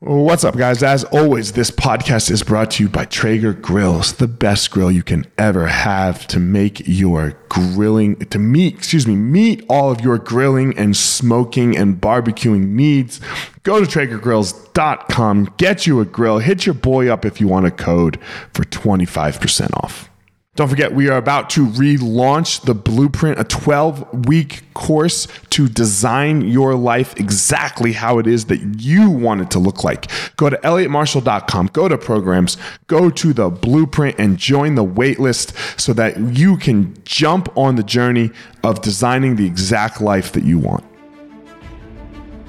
What's up, guys? As always, this podcast is brought to you by Traeger Grills, the best grill you can ever have to make your grilling, to meet, excuse me, meet all of your grilling and smoking and barbecuing needs. Go to TraegerGrills.com, get you a grill, hit your boy up if you want a code for 25% off. Don't forget, we are about to relaunch the Blueprint, a 12 week course to design your life exactly how it is that you want it to look like. Go to elliottmarshall.com, go to programs, go to the Blueprint, and join the waitlist so that you can jump on the journey of designing the exact life that you want.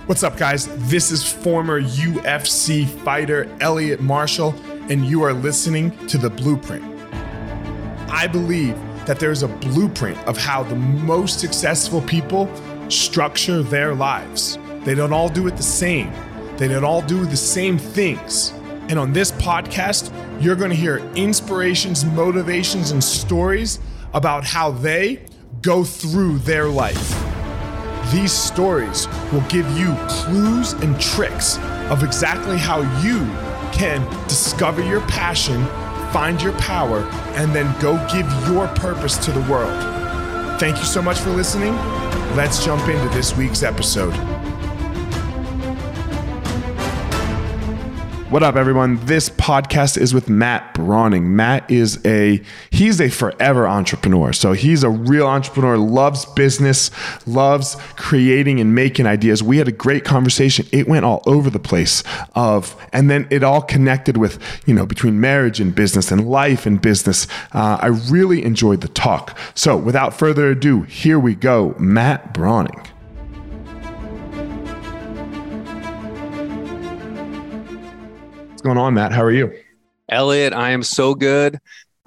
What's up, guys? This is former UFC fighter Elliott Marshall, and you are listening to The Blueprint. I believe that there's a blueprint of how the most successful people structure their lives. They don't all do it the same, they don't all do the same things. And on this podcast, you're going to hear inspirations, motivations, and stories about how they go through their life. These stories will give you clues and tricks of exactly how you can discover your passion find your power, and then go give your purpose to the world. Thank you so much for listening. Let's jump into this week's episode. What up, everyone? This podcast is with Matt Brauning. Matt is a he's a forever entrepreneur. So he's a real entrepreneur, loves business, loves creating and making ideas. We had a great conversation. It went all over the place of, and then it all connected with you know between marriage and business and life and business. Uh, I really enjoyed the talk. So without further ado, here we go, Matt Brauning. What's going on, Matt? How are you? Elliot, I am so good.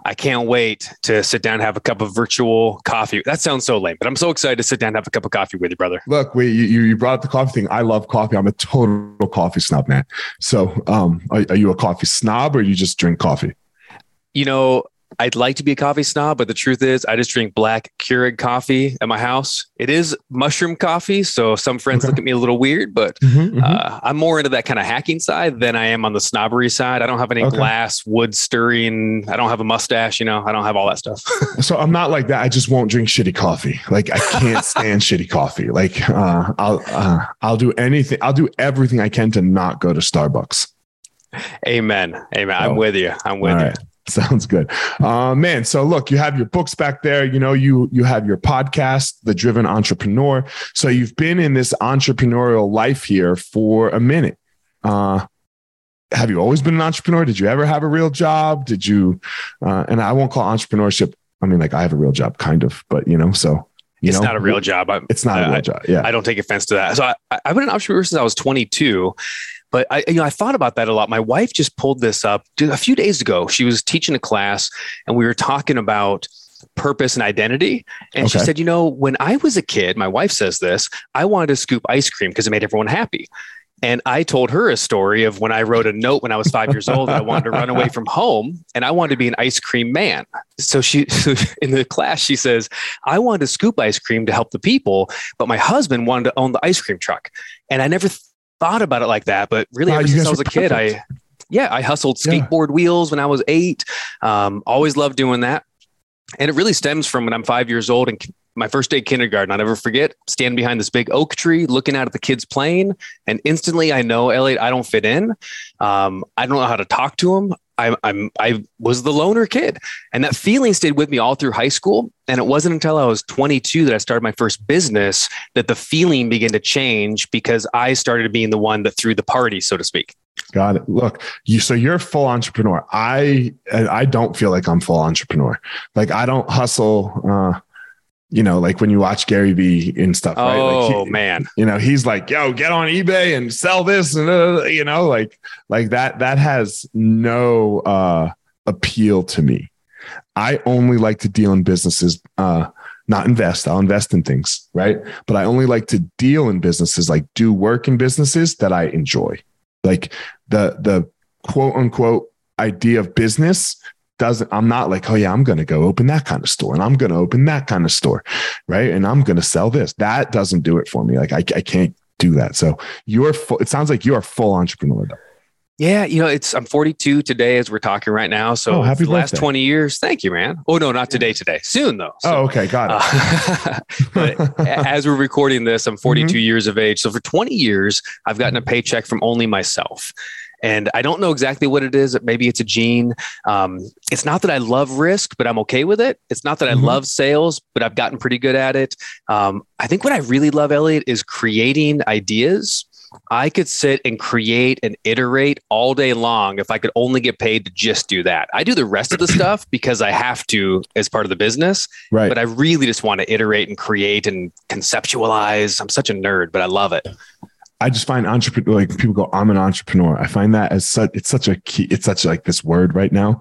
I can't wait to sit down and have a cup of virtual coffee. That sounds so lame, but I'm so excited to sit down and have a cup of coffee with you, brother. Look, we you, you brought up the coffee thing. I love coffee. I'm a total coffee snob, man. So, um, are, are you a coffee snob or you just drink coffee? You know, I'd like to be a coffee snob, but the truth is, I just drink black Keurig coffee at my house. It is mushroom coffee, so some friends okay. look at me a little weird, but mm-hmm, mm-hmm. Uh, I'm more into that kind of hacking side than I am on the snobbery side. I don't have any okay. glass, wood stirring. I don't have a mustache. You know, I don't have all that stuff. so I'm not like that. I just won't drink shitty coffee. Like I can't stand shitty coffee. Like uh, I'll uh, I'll do anything. I'll do everything I can to not go to Starbucks. Amen. Amen. I'm with you. I'm with you. Right. Sounds good, uh, man. So look, you have your books back there. You know, you you have your podcast, The Driven Entrepreneur. So you've been in this entrepreneurial life here for a minute. Uh, have you always been an entrepreneur? Did you ever have a real job? Did you? Uh, and I won't call entrepreneurship. I mean, like I have a real job, kind of, but you know, so you it's know, not a real job. I'm, it's not a real I, job. Yeah, I don't take offense to that. So I, I've been an entrepreneur since I was 22, but I, you know, I thought about that a lot. My wife just pulled this up a few days ago. She was teaching a class, and we were talking about purpose and identity. And okay. she said, you know, when I was a kid, my wife says this, I wanted to scoop ice cream because it made everyone happy. And I told her a story of when I wrote a note when I was five years old that I wanted to run away from home and I wanted to be an ice cream man. So she, in the class, she says, I wanted to scoop ice cream to help the people, but my husband wanted to own the ice cream truck. And I never thought about it like that, but really, wow, ever since I was a perfect. kid, I yeah, I hustled skateboard yeah. wheels when I was eight. Um, always loved doing that, and it really stems from when I'm five years old and my first day kindergarten. I'll never forget standing behind this big oak tree, looking out at the kids playing, and instantly I know, Elliot, I don't fit in. Um, I don't know how to talk to them. I, I'm I was the loner kid, and that feeling stayed with me all through high school. And it wasn't until I was 22 that I started my first business that the feeling began to change because I started being the one that threw the party, so to speak. Got it. Look, you so you're full entrepreneur. I I don't feel like I'm full entrepreneur. Like I don't hustle. Uh, you know, like when you watch Gary Vee and stuff, right? Oh like he, man, you know, he's like, "Yo, get on eBay and sell this," and uh, you know, like, like that. That has no uh, appeal to me. I only like to deal in businesses, uh, not invest. I'll invest in things, right? But I only like to deal in businesses, like do work in businesses that I enjoy. Like the the quote unquote idea of business doesn't i'm not like oh yeah i'm going to go open that kind of store and i'm going to open that kind of store right and i'm going to sell this that doesn't do it for me like i, I can't do that so you're full it sounds like you're a full entrepreneur though Yeah, you know, it's I'm 42 today as we're talking right now. So Oh, happy the last 20 years, thank you, man. Oh no, not today. Today, soon though. So, oh, okay, got it. uh, but as we're recording this, I'm 42 years of age. So for 20 years, I've gotten a paycheck from only myself. And I don't know exactly what it is. Maybe it's a gene. Um, it's not that I love risk, but I'm okay with it. It's not that I Mhm. love sales, but I've gotten pretty good at it. Um, I think what I really love, Elliot, is creating ideas. I could sit and create and iterate all day long if I could only get paid to just do that. I do the rest of the stuff because I have to as part of the business right. but I really just want to iterate and create and conceptualize. I'm such a nerd, but I love it. I just find entrepreneur like people go, I'm an entrepreneur. I find that as such it's such a key, it's such like this word right now,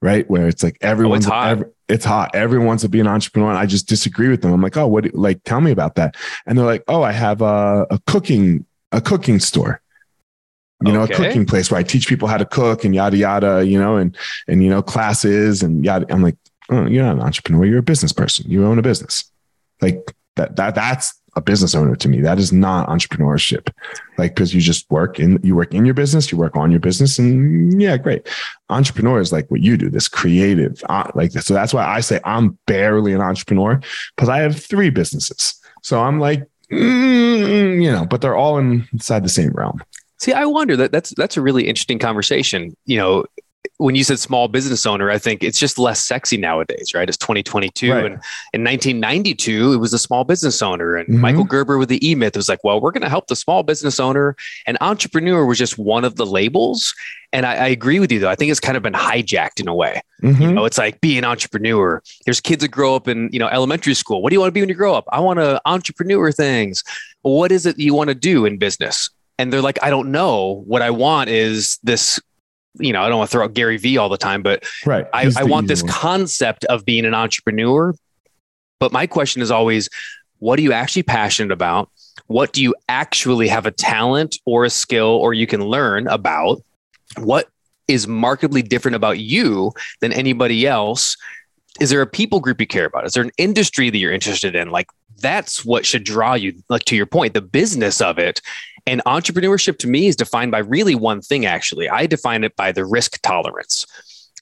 right? Where it's like oh, everyone's hot. ev- it's hot. Everyone wants to be an entrepreneur. And I just disagree with them. I'm like, oh, what like tell me about that. And they're like, oh, I have a, a cooking, a cooking store. You know, Okay. a cooking place where I teach people how to cook and yada yada, you know, and and you know, classes and yada. I'm like, oh, you're not an entrepreneur, you're a business person. You own a business. Like that that that's a business owner to me. That is not entrepreneurship. Like because you just work in you work in your business, you work on your business, and yeah, great. Entrepreneur is like what you do, this creative, uh, like so. That's why I say I'm barely an entrepreneur because I have three businesses. So I'm like, mm, you know, but they're all inside the same realm. See, I wonder that that's that's a really interesting conversation. You know, when you said small business owner, I think it's just less sexy nowadays, right? It's 2022, Right. and in 1992, it was a small business owner, and Mhm. Michael Gerber with the E Myth was like, "Well, we're going to help the small business owner," and entrepreneur was just one of the labels. And I, I agree with you, though. I think it's kind of been hijacked in a way. Mhm. You know, it's like be an entrepreneur. There's kids that grow up in, you know, elementary school. What do you want to be when you grow up? I want to entrepreneur things. What is it that you want to do in business? And they're like, I don't know. What I want is this, you know, I don't want to throw out Gary Vee all the time, but Right. I, I want this one. concept of being an entrepreneur. But my question is always, what are you actually passionate about? What do you actually have a talent or a skill or you can learn about? What is markedly different about you than anybody else? Is there a people group you care about? Is there an industry that you're interested in? Like that's what should draw you, like to your point, the business of it. And entrepreneurship to me is defined by really one thing, actually. I define it by the risk tolerance.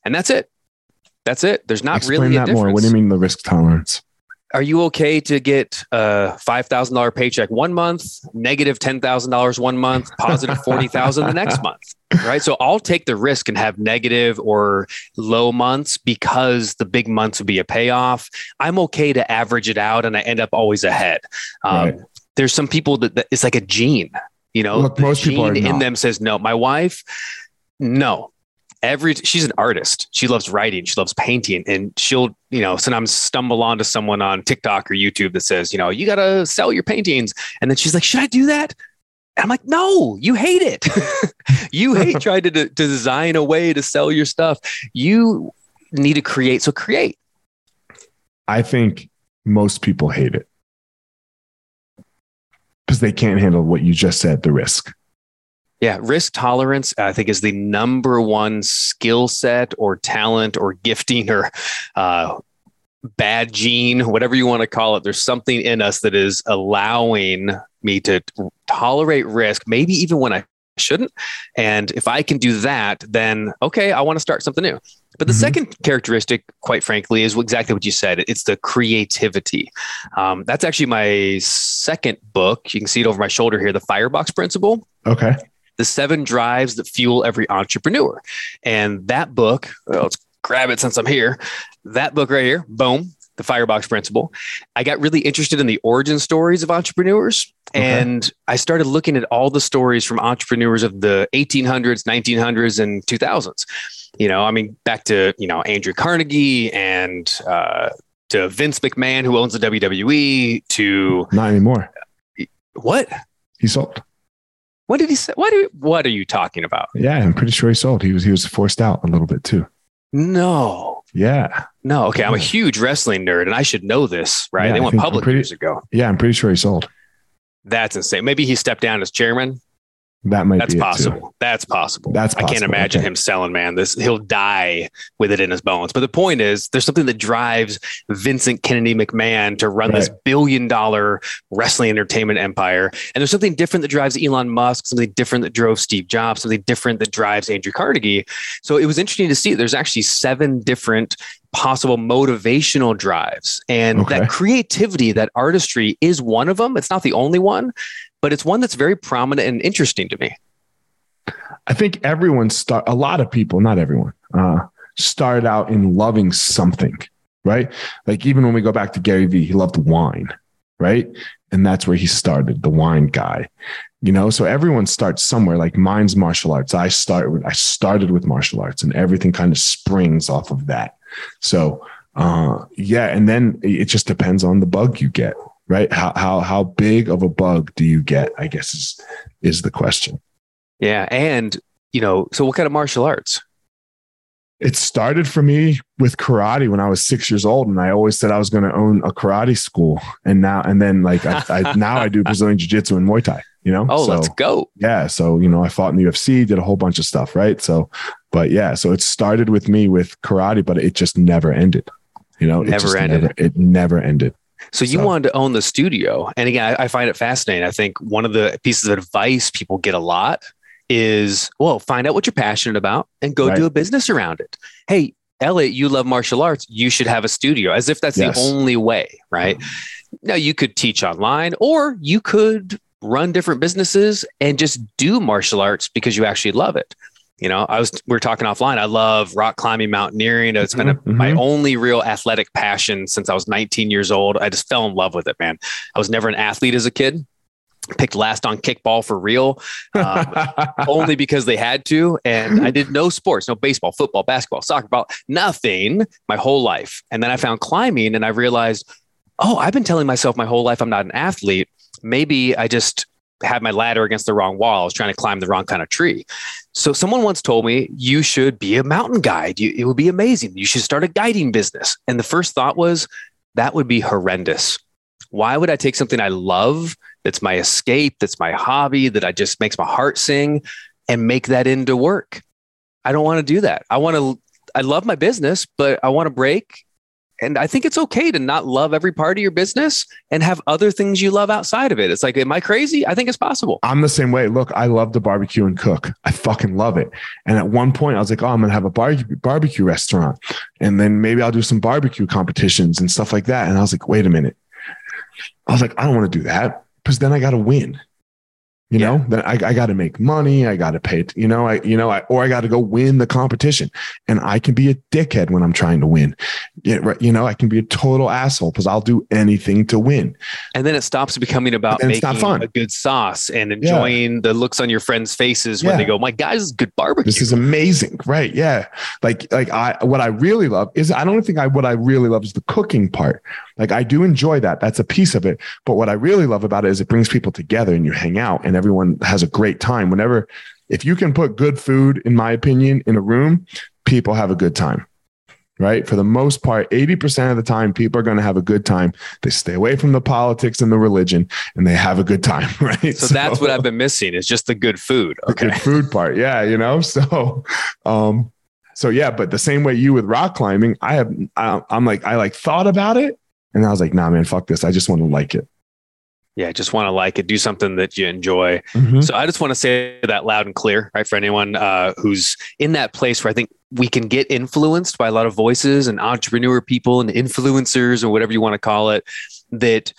And that's it. That's it. There's not Explain really a that difference. more. What do you mean the risk tolerance? Are you okay to get a five thousand dollar paycheck one month, negative ten thousand dollars one month, positive forty thousand the next month? Right. So I'll take the risk and have negative or low months because the big months would be a payoff. I'm okay to average it out and I end up always ahead. Um, Right. There's some people that, that it's like a gene. You know, Look, most people in them says no. My wife, no every she's an artist. She loves writing. She loves painting. And she'll you know sometimes stumble onto someone on tiktok or youtube that says you know you got to sell your paintings. And then she's like should i do that? And i'm like no you hate it. You hate trying to, to design a way to sell your stuff. You need to create so create. I think most people hate it. Because they can't handle what you just said the risk. Yeah, risk tolerance, I think, is the number one skill set or talent or gifting or uh, bad gene, whatever you want to call it. There's something in us that is allowing me to tolerate risk, maybe even when I shouldn't. And if I can do that, then okay, I want to start something new. But the Mhm. second characteristic, quite frankly, is exactly what you said. It's the creativity. Um, that's actually my second book. You can see it over my shoulder here, the Firebox Principle Okay. The seven drives that fuel every entrepreneur. And that book, well, let's grab it since I'm here. That book right here, boom, the Firebox Principle. I got really interested in the origin stories of entrepreneurs. Okay. And I started looking at all the stories from entrepreneurs of the 1800s, 1900s, and 2000s. You know, I mean, back to, you know, Andrew Carnegie and, uh, to Vince McMahon, who owns the WWE, to Not anymore. what? He sold. What did he say? What, do, what are you talking about? Yeah, I'm pretty sure he sold. He was he was forced out a little bit too. No. Yeah. No, okay. I'm a huge wrestling nerd and I should know this, right? Yeah, they went public pretty- years ago. Yeah, I'm pretty sure he sold. That's insane. Maybe he stepped down as chairman. That might That's be it, too. possible. That's possible. That's I can't imagine okay. him selling, man. This he'll die with it in his bones. But the point is, there's something that drives Vincent Kennedy McMahon to run this billion dollar wrestling entertainment empire. And there's something different that drives Elon Musk, something different that drove Steve Jobs, something different that drives Andrew Carnegie. So it was interesting to see there's actually seven different possible motivational drives. And Okay. that creativity, that artistry is one of them. It's not the only one, but it's one that's very prominent and interesting to me. I think everyone start a lot of people, not everyone, uh, started out in loving something, right? Like even when we go back to Gary Vee, he loved wine, right? And that's where he started, the wine guy. You know, so everyone starts somewhere. Like mine's martial arts. I start with I started with martial arts, and everything kind of springs off of that. So uh, yeah, and then it just depends on the bug you get, right? How how how big of a bug do you get? I guess is is the question. Yeah. And, you know, so what kind of martial arts? it started for me with karate when I was six years old, and I always said I was going to own a karate school. And now, and then, like I, I now I do Brazilian Jiu Jitsu and Muay Thai. You know, Oh, so let's go. yeah. So you know, I fought in the UFC, did a whole bunch of stuff, right? So, but yeah, so it started with me with karate, but it just never ended. You know, it Never just ended. Never, it never ended. So you So- wanted to own the studio. And again, I, I find it fascinating. I think one of the pieces of advice people get a lot is, well, find out what you're passionate about and go Right. do a business around it. Hey, Elliot, you love martial arts. You should have a studio as if that's Yes. the only way, right? Uh-huh. Now you could teach online or you could run different businesses and just do martial arts because you actually love it. You know, I was we were talking offline. I love rock climbing, mountaineering. It's been a, Mhm, my mhm. only real athletic passion since I was 19 years old. I just fell in love with it, man. I was never an athlete as a kid. Picked last on kickball for real, um, only because they had to. And I did no sports, no baseball, football, basketball, soccer, ball, nothing my whole life. And then I found climbing and I realized, oh, I've been telling myself my whole life I'm not an athlete. Maybe I just had my ladder against the wrong wall. I was trying to climb the wrong kind of tree. So someone once told me you should be a mountain guide. You, it would be amazing. You should start a guiding business. And the first thought was that would be horrendous. Why would I take something I love that's my escape, that's my hobby, that I just makes my heart sing and make that into work? I don't want to do that. I want to I love my business, but I want to break and I think it's okay to not love every part of your business and have other things you love outside of it. It's like, am I crazy? I think it's possible. I'm the same way. Look, I love to barbecue and cook. I fucking love it. And at one point, I was like, oh, I'm gonna have a barbecue barbecue restaurant, and then maybe I'll do some barbecue competitions and stuff like that. And I was like, wait a minute. I was like, I don't want to do that because then I got to win. You Yeah. know, then I, I got to make money. I got to pay. You know, I you know, I or I got to go win the competition, and I can be a dickhead when I'm trying to win. Yeah, right. You know, I can be a total asshole because I'll do anything to win. And then it stops becoming about making fun. a good sauce and enjoying the looks on your friends' faces when Yeah. they go, "My guys, is good barbecue." This is amazing, right? Yeah, like like I what I really love is I don't think I what I really love is the cooking part. Like I do enjoy that. That's a piece of it. But what I really love about it is it brings people together and you hang out and everyone has a great time. Whenever if you can put good food, in my opinion, in a room, people have a good time. Right. For the most part, 80% of the time, people are going to have a good time. They stay away from the politics and the religion and they have a good time. Right. so, that's what I've been missing is just the good food. the Okay. good food part. Yeah, you know. So, um, so yeah, but the same way you with rock climbing, I have, I, I'm like, I like thought about it, and I was like, nah, man, fuck this. I just want to like it. Yeah, just want to like it, do something that you enjoy. Mhm. So I just want to say that loud and clear, right? For anyone uh, who's in that place where I think we can get influenced by a lot of voices and entrepreneur people and influencers or whatever you want to call it, that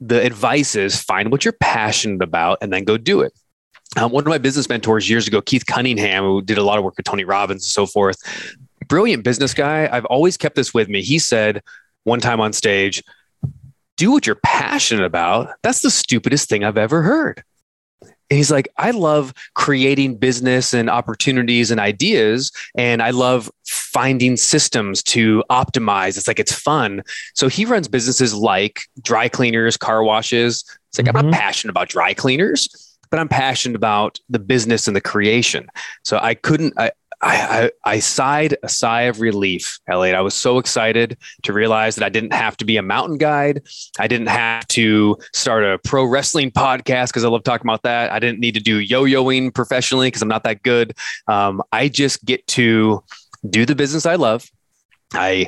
the advice is find what you're passionate about and then go do it. Um, one of my business mentors years ago, Keith Cunningham, who did a lot of work with Tony Robbins and so forth, brilliant business guy. I've always kept this with me. He said one time on stage, do what you're passionate about. That's the stupidest thing I've ever heard. And he's like, I love creating business and opportunities and ideas. And I love finding systems to optimize. It's like, it's fun. So he runs businesses like dry cleaners, car washes. It's like, I'm Mhm. not passionate about dry cleaners, but I'm passionate about the business and the creation. So I couldn't, I, I, I, I sighed a sigh of relief, Elliot. I was so excited to realize that I didn't have to be a mountain guide. I didn't have to start a pro wrestling podcast because I love talking about that. I didn't need to do yo-yoing professionally because I'm not that good. Um, I just get to do the business I love. I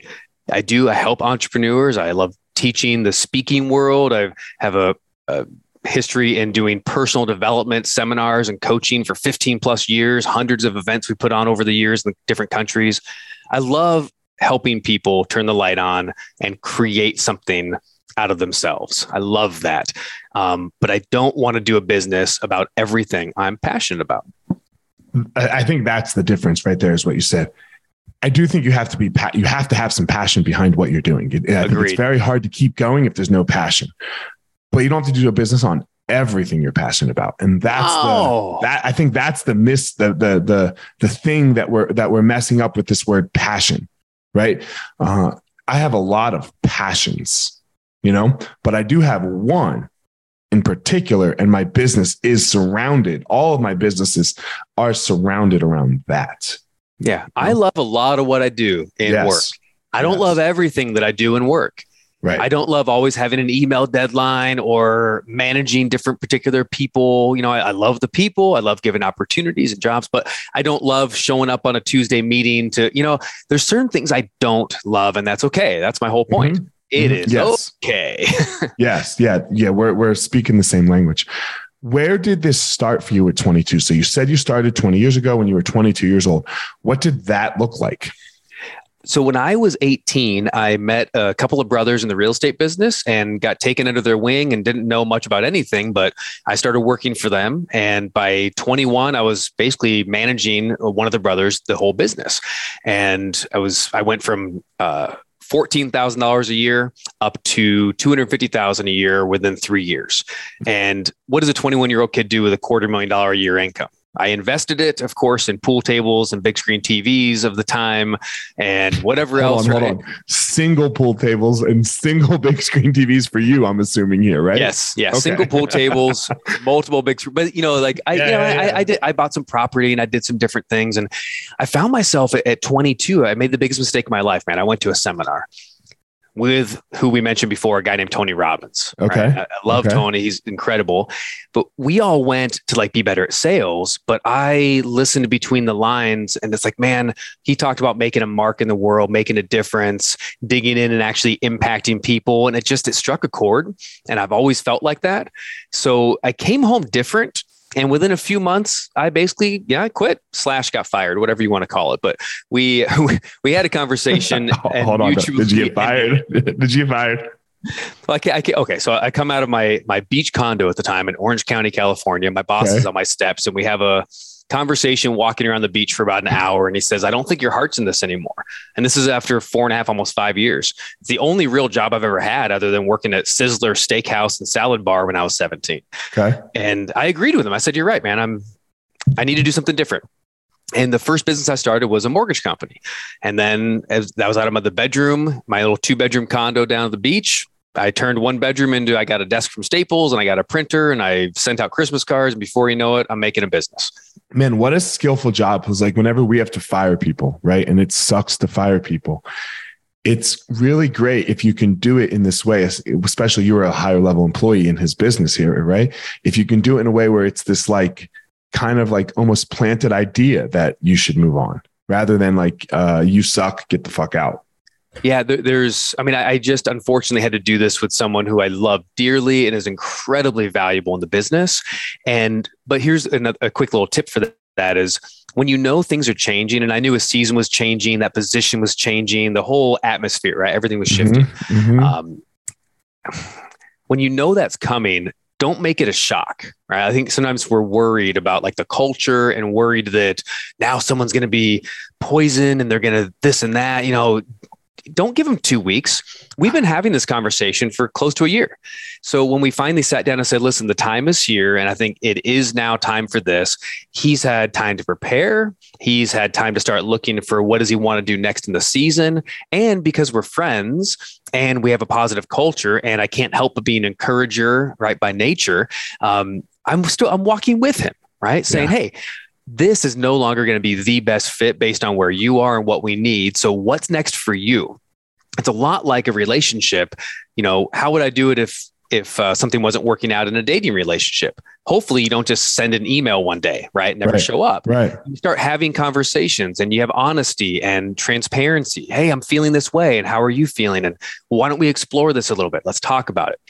I do. I help entrepreneurs. I love teaching the speaking world. I have a, a history in doing personal development seminars and coaching for 15 plus years, hundreds of events we put on over the years in different countries. I love helping people turn the light on and create something out of themselves. I love that. Um, but I don't want to do a business about everything I'm passionate about. I think that's the difference right there, is what you said. I do think you have to be you have to have some passion behind what you're doing. I think it's very hard to keep going if there's no passion but you don't have to do a business on everything you're passionate about and that's oh. the that i think that's the miss the the the the thing that we're that we're messing up with this word passion right uh, i have a lot of passions you know but i do have one in particular and my business is surrounded all of my businesses are surrounded around that yeah i love a lot of what i do in yes. work i don't yes. love everything that i do in work Right. I don't love always having an email deadline or managing different particular people. You know, I, I, love the people. I love giving opportunities and jobs, but I don't love showing up on a Tuesday meeting to, you know, there's certain things I don't love, and that's okay. That's my whole point. Mm-hmm. It mm-hmm. is yes. okay. yes. Yeah. Yeah. We're, we're speaking the same language. Where did this start for you at 22? So you said you started 20 years ago when you were 22 years old. What did that look like? So when I was 18, I met a couple of brothers in the real estate business and got taken under their wing and didn't know much about anything, but I started working for them. And by 21, I was basically managing one of the brothers, the whole business. And I was, I went from, uh, $14,000 a year up to 250,000 a year within 3 years. And what does a 21 year old kid do with a quarter million dollar a year income? I invested it, of course, in pool tables and big screen TVs of the time and whatever hold else. On, right? Hold on. Single pool tables and single big screen TVs for you, I'm assuming here, right? Yes. Yeah. Okay. Single pool tables, multiple big screen. But, you know, like I, yeah, you know, yeah, I, yeah. I, did, I bought some property and I did some different things. And I found myself at, at 22, I made the biggest mistake of my life, man. I went to a seminar with who we mentioned before, a guy named Tony Robbins. Okay. Right? I, I, love okay. Tony. He's incredible. But we all went to like be better at sales, but I listened between the lines and it's like, man, he talked about making a mark in the world, making a difference, digging in and actually impacting people. And it just, it struck a chord. And I've always felt like that. So I came home different and within a few months, I basically, yeah, I quit slash got fired, whatever you want to call it. But we we had a conversation. Hold on, did you get fired? did you get fired? Well, I I okay, so I come out of my my beach condo at the time in Orange County, California. My boss okay. is on my steps, and we have a conversation walking around the beach for about an hour. And he says, I don't think your heart's in this anymore. And this is after four and a half, almost five years. It's the only real job I've ever had other than working at Sizzler Steakhouse and Salad Bar when I was 17. Okay. And I agreed with him. I said, You're right, man. I'm, I need to do something different. And the first business I started was a mortgage company. And then as that was out of my the bedroom, my little two bedroom condo down at the beach, I turned one bedroom into I got a desk from Staples and I got a printer and I sent out Christmas cards. And before you know it, I'm making a business. Man, what a skillful job. Because like whenever we have to fire people, right? And it sucks to fire people. It's really great if you can do it in this way, especially you were a higher level employee in his business here, right? If you can do it in a way where it's this like kind of like almost planted idea that you should move on rather than like uh, you suck, get the fuck out yeah, there's, I mean, I just unfortunately had to do this with someone who I love dearly and is incredibly valuable in the business. And, but here's a, a quick little tip for that is when you know things are changing, and I knew a season was changing, that position was changing, the whole atmosphere, right? Everything was mm-hmm, shifting. Mm-hmm, mm-hmm. Um, when you know that's coming, don't make it a shock, right? I think sometimes we're worried about like the culture and worried that now someone's going to be poisoned and they're going to this and that. You know, don't give him two weeks. We've been having this conversation for close to a year. So when we finally sat down and said, listen, the time is here, and I think it is now time for this, he's had time to prepare. He's had time to start looking for what does he want to do next in the season. And because we're friends and we have a positive culture, and I can't help but be an encourager, right, by nature, um, I'm still I'm walking with him, right? Saying, yeah. hey, this is no longer going to be the best fit based on where you are and what we need. So, what's next for you? It's a lot like a relationship. You know, how would I do it if if uh, something wasn't working out in a dating relationship? Hopefully, you don't just send an email one day, right? Never Right. show up. Right. You start having conversations and you have honesty and transparency. Hey, I'm feeling this way, and how are you feeling? And why don't we explore this a little bit? Let's talk about it.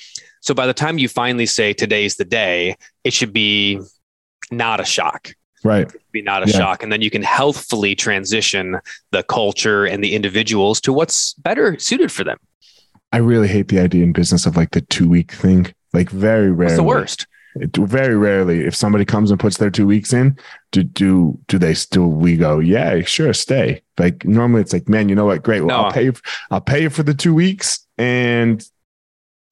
So by the time you finally say today's the day, it should be not a shock Right. be not a Yeah. shock. And then you can healthfully transition the culture and the individuals to what's better suited for them. I really hate the idea in business of like the two week thing. Like very rarely. What's the worst? It, very rarely, if somebody comes and puts their two weeks in, do do do they still? We go, yeah, sure, stay. Like normally, it's like, man, you know what? Great. Well, No. I'll pay. You, I'll pay you for the two weeks, and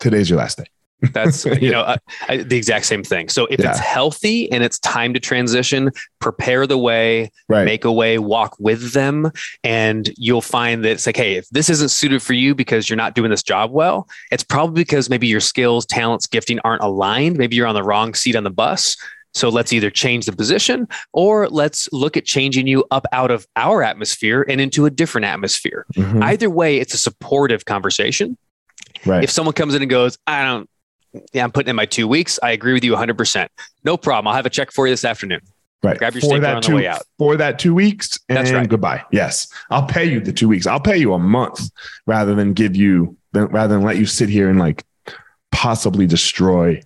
today's your last day. That's Yeah. you know uh, I, the exact same thing. So if it's healthy and it's time to transition, prepare the way, Right. make a way, walk with them, and you'll find that it's like, hey, if this isn't suited for you because you're not doing this job well, it's probably because maybe your skills, talents, gifting aren't aligned. Maybe you're on the wrong seat on the bus. So let's either change the position or let's look at changing you up out of our atmosphere and into a different atmosphere. Mhm. Either way, it's a supportive conversation. right. If someone comes in and goes, I don't, yeah, I'm putting in my two weeks. I agree with you 100%. No problem. I'll have a check for you this afternoon. right. grab your for that on the two, way out. For that two weeks, and That's right. goodbye. Yes, I'll pay you the two weeks. I'll pay you a month rather than give you rather than let you sit here and like possibly destroy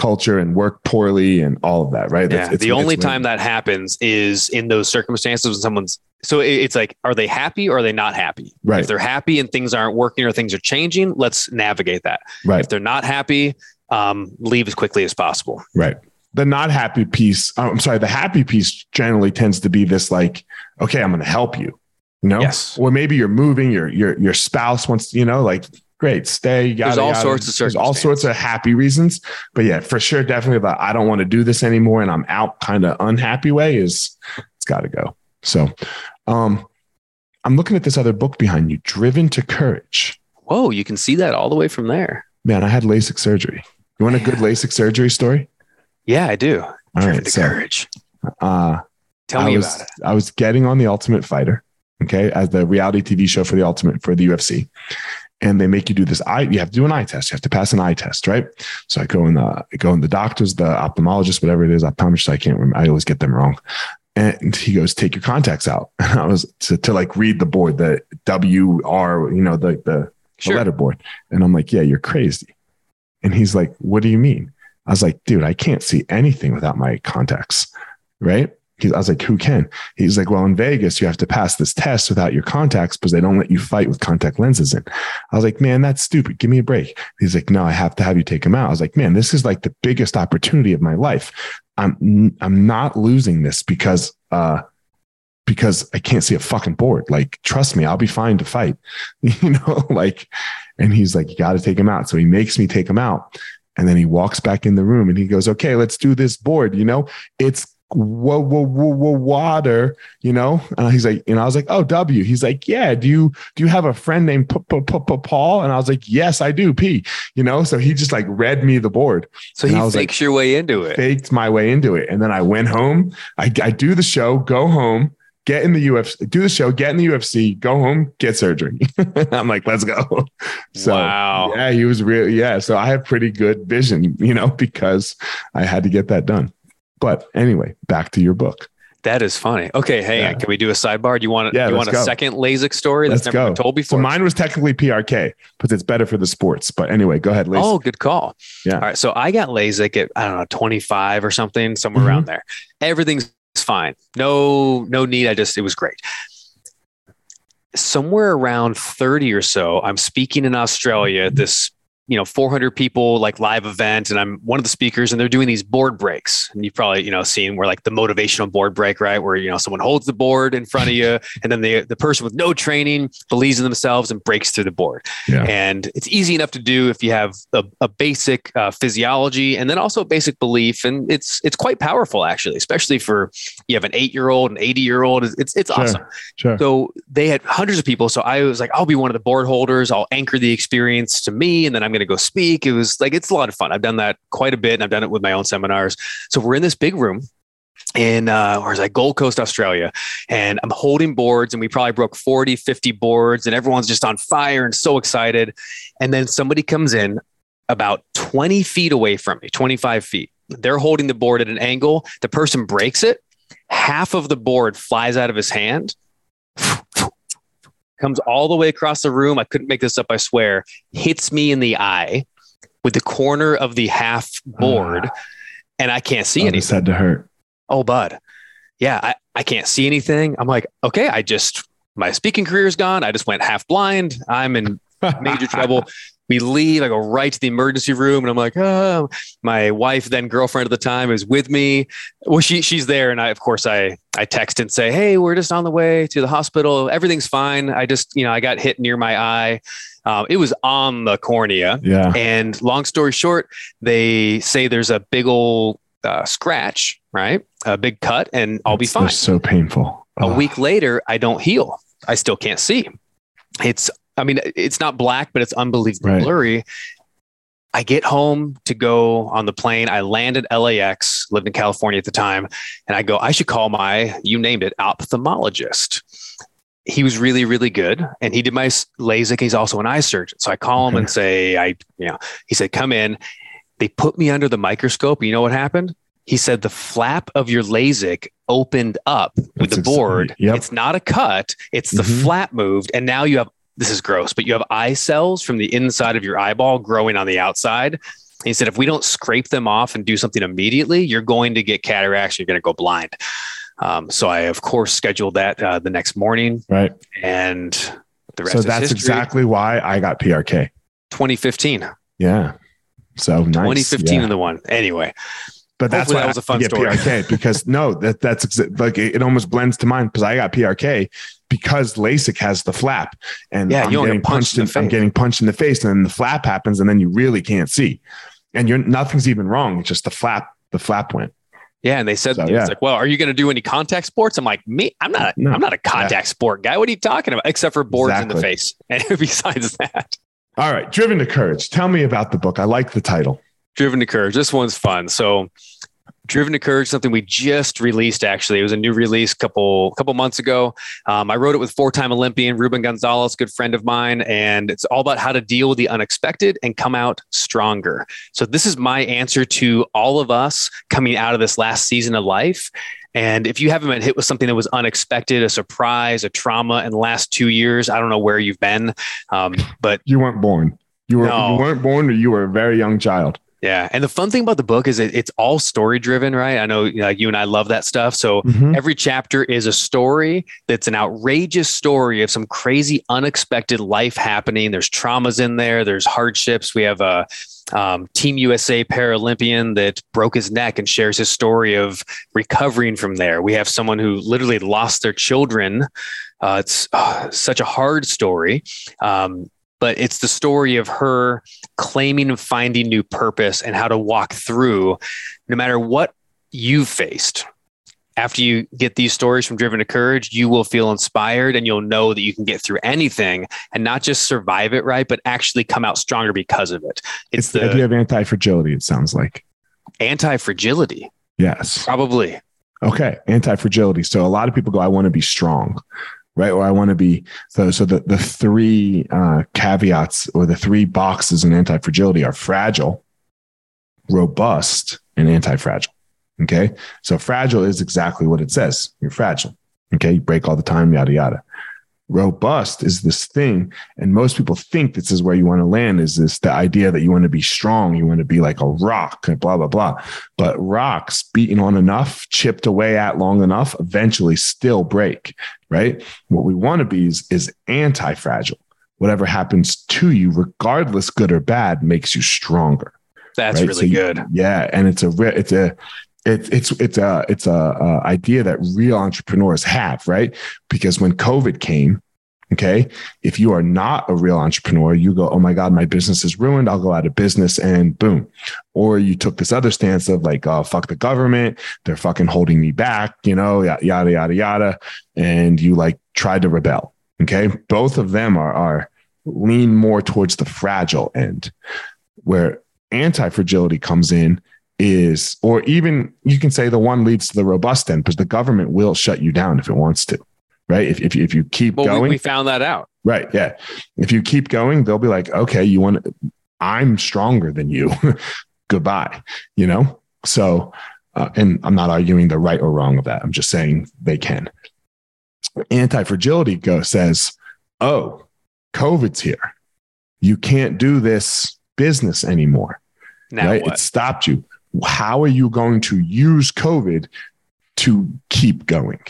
culture and work poorly and all of that. Right. Yeah. the only time that happens is in those circumstances when someone's, so it's like, are they happy or are they not happy? right. If they're happy and things aren't working or things are changing, let's navigate that. Right. If they're not happy, um, leave as quickly as possible. Right. The not happy piece, oh, I'm sorry, the happy piece generally tends to be this like, okay, I'm going to help you, you know? Yes. Or maybe you're moving, your your your spouse wants, you know, like great, stay. Yada, There's all yada. sorts of There's all sorts of happy reasons. But yeah, for sure, definitely about I don't want to do this anymore and I'm out kind of unhappy way is it's got to go. So um I'm looking at this other book behind you, Driven to Courage. Whoa, you can see that all the way from there. Man, I had LASIK surgery. You want a good LASIK surgery story? Yeah, I do. All Driven right. to So courage. uh Tell I me was, about it. I was getting on the Ultimate Fighter, okay, as the reality TV show for the Ultimate for the UFC, and they make you do this eye. You have to do an eye test. You have to pass an eye test, right? So I go in the I go in the doctor's, the ophthalmologist, whatever it is, optometrist. I can't remember. I always get them wrong. And he goes, "Take your contacts out." And I was to, to like read the board, the W R, you know, the the, the letter board, and I'm like, "Yeah, you're crazy." And he's like, "What do you mean?" I was like, "Dude, I can't see anything without my contacts." Right? I was like, who can? He's like, well, in Vegas, you have to pass this test without your contacts because they don't let you fight with contact lenses in. I was like, man, that's stupid. Give me a break. He's like, no, I have to have you take them out. I was like, man, this is like the biggest opportunity of my life. I'm I'm not losing this because uh because I can't see a fucking board. Like, trust me, I'll be fine to fight. You know, like, and he's like, you got to take him out. So he makes me take him out. And then he walks back in the room and he goes, okay, let's do this board. You know, it's whoa, whoa, whoa, whoa, water, you know? And he's like, and I was like, oh, W. He's like, yeah, do you, do you have a friend named Paul? And I was like, yes, I do, P, you know? So he just like read me the board, So and he was like, fakes your way into it. faked my way into it. And then I went home, I, I do the show, go home, get in the UFC, do the show, get in the UFC, go home, get surgery. I'm like, let's go. So wow. yeah, he was real. Yeah. So I have pretty good vision, you know, because I had to get that done. But anyway, back to your book. That is funny. Okay, hang Yeah. on. Can we do a sidebar? Do you want Yeah, you want a go. second LASIK story that's Let's never go. been told So before? mine was technically PRK, but it's better for the sports. But anyway, go ahead, Lacey. Oh, good call. Yeah. All right. So I got LASIK at I don't know 25 or something, somewhere Mhm. around there. Everything's fine. No, no need. I just it was great. Somewhere around 30 or so, I'm speaking in Australia at this you know 400 people like live event and i'm one of the speakers and they're doing these board breaks and you've probably you know seen where like the motivational board break right where you know someone holds the board in front of you and then the the person with no training believes in themselves and breaks through the board Yeah. and it's easy enough to do if you have a, a basic uh, physiology and then also basic belief and it's it's quite powerful actually especially for you have an eight year old an 80 year old it's it's Sure. awesome Sure. so they had hundreds of people. So I was like, I'll be one of the board holders. I'll anchor the experience to me, and then I'm going to go speak. It was like it's a lot of fun. I've done that quite a bit, and I've done it with my own seminars. So we're in this big room, in uh where's that? Gold coast australia. And i'm holding boards and we probably broke 40 50 boards and everyone's just on fire and so excited. And then somebody comes in about 20 feet away from me 25 feet. They're holding the board at an angle. The person breaks it. Half of the board flies out of his hand comes all the way across the room. I couldn't make this up i swear. Hits me in the eye with the corner of the half board Ah. and i can't see Oh, anything. this had to hurt. oh bud. Yeah I, I can't see anything. I'm like okay i just my speaking career is gone. I just went half blind. I'm in major trouble we leave i go right to the emergency room and i'm like oh my wife then girlfriend at the time is with me well she she's there and i of course i i text and say hey we're just on the way to the hospital everything's fine i just you know i got hit near my eye um, it was on the cornea Yeah. and long story short, they say there's a big old uh, scratch, right? A big cut, and I'll be fine. so painful. A Oh, week later, I don't heal. I still can't see. It's, I mean, it's not black, but it's unbelievably Right. blurry. I get home to go on the plane. I land at LAX, lived in California at the time, and I go, I should call my, you named it, ophthalmologist. He was really, really good, and he did my LASIK. He's also an eye surgeon, so I call him and say, I, you know, he said, come in. They put me under the microscope. You know what happened? He said the flap of your LASIK opened up with That's the board. yep. It's not a cut, it's the Mhm. flap moved. And now you have this is gross, but you have eye cells from the inside of your eyeball growing on the outside. And he said, if we don't scrape them off and do something immediately, you're going to get cataracts. You're going to go blind. Um, so I, of course, scheduled that uh, the next morning, right. and the rest So that's exactly why I got PRK. 2015, Yeah. So nice. 2015 Yeah. in the one. Anyway, But that's Hopefully why that was a fun story. PRK because no, that that's exa- like it, it almost blends to mine because I got PRK because LASIK has the flap and Yeah, I'm you don't get getting punched punched in in, the I'm face. getting punched in the face and then the flap happens and then you really can't see and you're nothing's even wrong. It's just the flap, the flap went. yeah, and they said So, it's yeah. like, well, are you going to do any contact sports? I'm like, me, I'm not. No. I'm not a contact sport guy. What are you talking about? Except for boards in the face. And besides that, All right, Driven to Courage. Tell me about the book. I like the title. Driven to Courage. This one's fun. So, Driven to Courage, something we just released. Actually, it was a new release couple couple months ago. Um, I wrote it with four-time Olympian Ruben Gonzalez, good friend of mine, and it's all about how to deal with the unexpected and come out stronger. So, this is my answer to all of us coming out of this last season of life. And if you haven't been hit with something that was unexpected, a surprise, a trauma in the last two years, I don't know where you've been, um, but You weren't born. You were No. you weren't born or you were a very young child. Yeah, and the fun thing about the book is it, it's all story driven, right? I know you, know, you and I love that stuff. So Mhm. every chapter is a story that's an outrageous story of some crazy, unexpected life happening. There's traumas in there. There's hardships. We have a um, Team USA Paralympian that broke his neck and shares his story of recovering from there. We have someone who literally lost their children. Uh, it's uh, such a hard story. Um, but it's the story of her claiming and finding new purpose and how to walk through no matter what you've faced. After you get these stories from Driven to Courage, you will feel inspired and you'll know that you can get through anything and not just survive it, right? But actually come out stronger because of it. It's, It's, the, the idea of anti fragility, it sounds like. anti fragility, Yes. probably. Okay. Anti fragility. So a lot of people go, I want to be strong, right? Or I want to be so so the, the three uh, caveats or the three boxes in anti fragility are fragile, robust, and anti fragile. Okay. So fragile is exactly what it says. You're fragile. Okay. You break all the time, yada yada. Robust is this thing, and most people think this is where you want to land. Is this the idea that you want to be strong, you want to be like a rock, and blah blah blah. But rocks beaten on enough, chipped away at long enough, eventually still break. Right. What we want to be is is anti fragile. Whatever happens to you, regardless good or bad, makes you stronger. That's Right? really So you- good. Yeah, and it's a it's a it's it's it's a it's a, a idea that real entrepreneurs have, right? Because when COVID came, okay, if you are not a real entrepreneur, you go, "Oh my god, my business is ruined. I'll go out of business," and boom. Or you took this other stance of like, "Oh fuck the government, they're fucking holding me back," you know, yada yada yada and you like tried to rebel. Okay, both of them are are lean more towards the fragile end, where anti fragility comes in is, or even you can say the one leads to the robust end because the government will shut you down if it wants to, right? If, if, if you keep well, going, we, we found that out. Right. Yeah. If you keep going, they'll be like, okay, you want, to I'm stronger than you. Goodbye. You know? So, uh, and I'm not arguing the right or wrong of that. I'm just saying they can. Anti fragility go says, oh, COVID's here. You can't do this business anymore. Now right? what? It stopped you. How are you going to use COVID to keep going?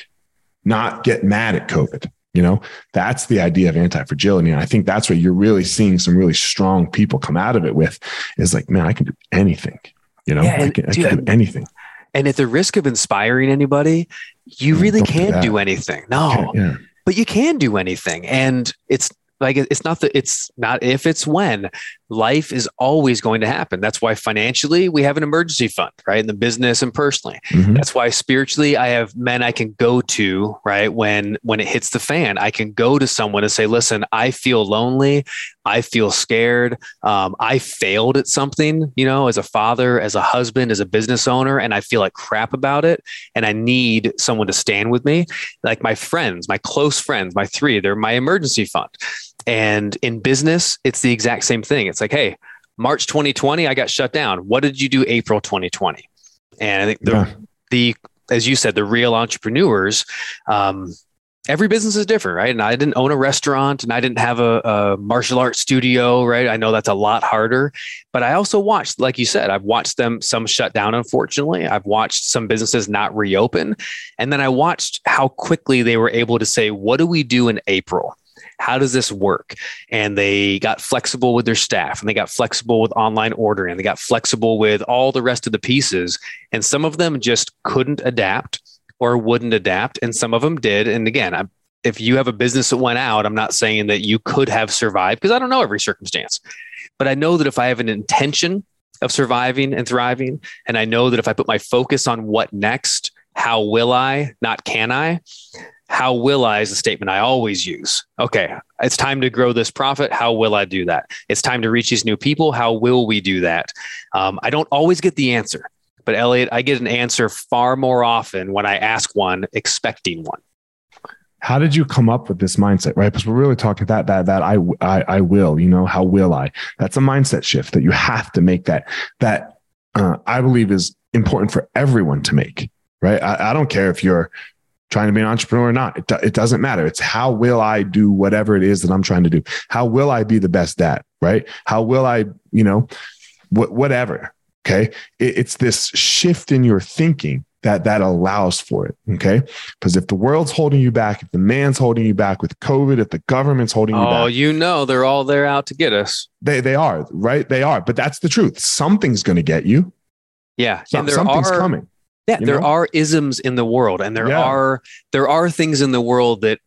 Not get mad at COVID. You know, that's the idea of anti fragility. And I think that's what you're really seeing some really strong people come out of it with is like, man, I can do anything. You know, Yeah, I, can, I can do anything. And at the risk of inspiring anybody, you Mm, really don't do can't do anything. No, yeah. but you can do anything. And it's like, it's not that it's not if it's when life is always going to happen. That's why financially we have an emergency fund, right? In the business and personally. Mhm. That's why spiritually I have men I can go to, right? When when it hits the fan, I can go to someone and say, "Listen, I feel lonely. I feel scared. Um, I failed at something, you know, as a father, as a husband, as a business owner, and I feel like crap about it. And I need someone to stand with me. Like my friends, my close friends, my three, they're my emergency fund. And in business, it's the exact same thing. It's like, hey, March 2020, I got shut down. What did you do April 2020? And I think the Yeah. the as you said, the real entrepreneurs, um, every business is different, right? And I didn't own a restaurant and I didn't have a, a martial arts studio, right? I know that's a lot harder, but I also watched, like you said, I've watched them some shut down, unfortunately. I've watched some businesses not reopen. And then I watched how quickly they were able to say, what do we do in April? How does this work? And they got flexible with their staff and they got flexible with online ordering they got flexible with all the rest of the pieces. And some of them just couldn't adapt or wouldn't adapt. And some of them did. And again, I'm, if you have a business that went out, I'm not saying that you could have survived because I don't know every circumstance. But I know that if I have an intention of surviving and thriving, and I know that if I put my focus on what next, how will I, not can I, how will I is a statement I always use. Okay, it's time to grow this profit. How will I do that? It's time to reach these new people. How will we do that? Um, I don't always get the answer, but Elliot, I get an answer far more often when I ask one, expecting one. How did you come up with this mindset, right? Because we're really talking that that that I I I will, you know, how will I? That's a mindset shift that you have to make. That that uh, I believe is important for everyone to make, right? I, I don't care if you're trying to be an entrepreneur or not. It, do- it doesn't matter. It's how will I do whatever it is that I'm trying to do? How will I be the best dad, right? How will I, you know, wh- whatever. Okay. It, it's this shift in your thinking that that allows for it. Okay. Because if the world's holding you back, if the man's holding you back with COVID, if the government's holding you Oh, back, you know, they're all there out to get us. they, they are, right? They are. But that's the truth. Something's going to get you. Yeah. There something's are, coming. Yeah, you there know? are isms in the world, and there Yeah. are there are things in the world that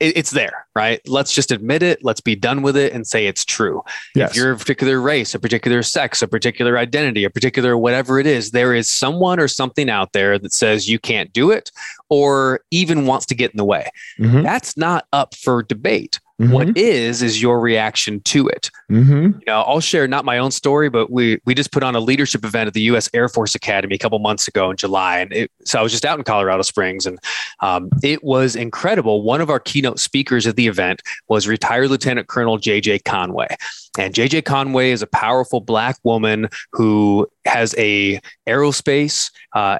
it, it's there, right? Let's just admit it. Let's be done with it and say it's true. Yes. If you're a particular race, a particular sex, a particular identity, a particular whatever it is, there is someone or something out there that says you can't do it, or even wants to get in the way. Mhm, That's not up for debate. Mhm, What is is your reaction to it mhm. you know, I'll share not my own story, but we we just put on a leadership event at the U.S. Air Force Academy a couple months ago in July, and it, so I was just out in Colorado Springs, and um, it was incredible. One of our keynote speakers at the event was retired Lieutenant Colonel J.J. Conway, and J.J. Conway is a powerful Black woman who has a aerospace. Uh,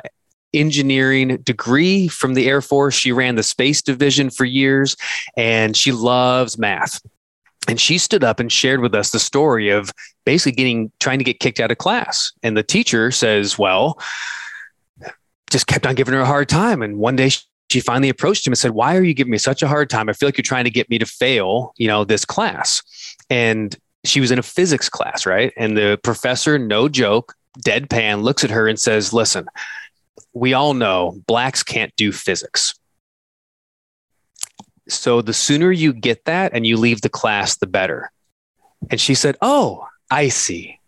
engineering degree from the Air Force. She ran the space division for years and she loves math. And she stood up and shared with us the story of basically getting trying to get kicked out of class. And the teacher says, Well, just kept on giving her a hard time. And one day she finally approached him and said, Why are you giving me such a hard time? I feel like you're trying to get me to fail, you know, this class. And she was in a physics class, right? And the professor, no joke, deadpan, looks at her and says, Listen, we all know blacks can't do physics. So the sooner you get that and you leave the class, the better. And she said, Oh, I see.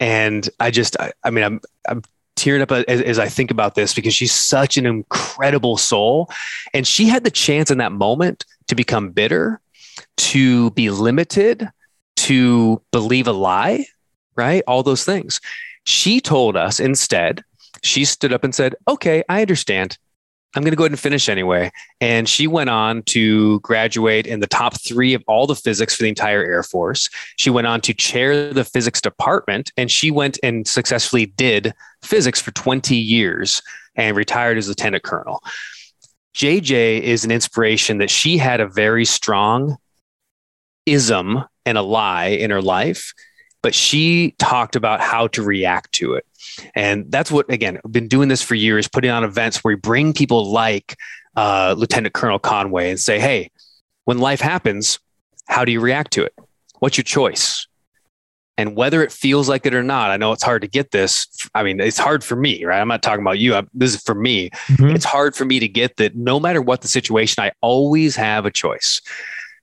And I just, I, I mean, I'm, I'm tearing up as, as I think about this because she's such an incredible soul. And she had the chance in that moment to become bitter, to be limited, to believe a lie, right? All those things. She told us instead, she stood up and said, Okay, I understand. I'm going to go ahead and finish anyway. And she went on to graduate in the top three of all the physics for the entire Air Force. She went on to chair the physics department and she went and successfully did physics for 20 years and retired as a lieutenant colonel. JJ is an inspiration that she had a very strong ism and a lie in her life, but she talked about how to react to it. And that's what, again, I've been doing this for years, putting on events where we bring people like uh, Lieutenant Colonel Conway and say, hey, when life happens, how do you react to it? What's your choice? And whether it feels like it or not, I know it's hard to get this. I mean, it's hard for me, right? I'm not talking about you. I'm, this is for me. Mm-hmm. It's hard for me to get that no matter what the situation, I always have a choice.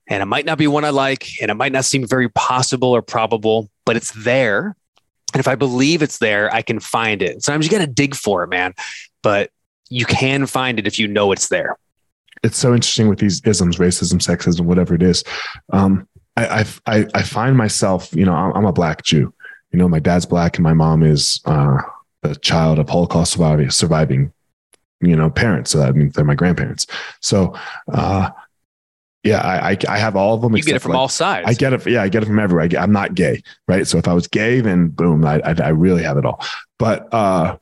And it might not be one I like, and it might not seem very possible or probable, but it's there. And if I believe it's there, I can find it. Sometimes you got to dig for it, man. But you can find it if you know it's there. It's so interesting with these isms, racism, sexism, whatever it is. Um, I, I, I find myself, you know, I'm a black Jew. You know, my dad's black and my mom is uh, a child of Holocaust surviving, surviving, you know, parents. So that means they're my grandparents. So, uh, yeah, I, I, I have all of them. You get it from like, all sides. I get it. Yeah, I get it from everywhere. I am not gay, right? So if I was gay, then boom, I, I, I really have it all. But uh,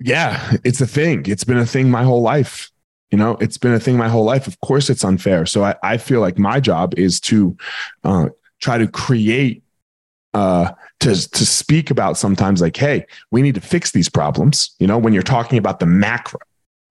yeah, it's a thing. It's been a thing my whole life. You know, it's been a thing my whole life. Of course, it's unfair. So I, I feel like my job is to uh, try to create, uh, to to speak about sometimes like, hey, we need to fix these problems. You know, when you're talking about the macro,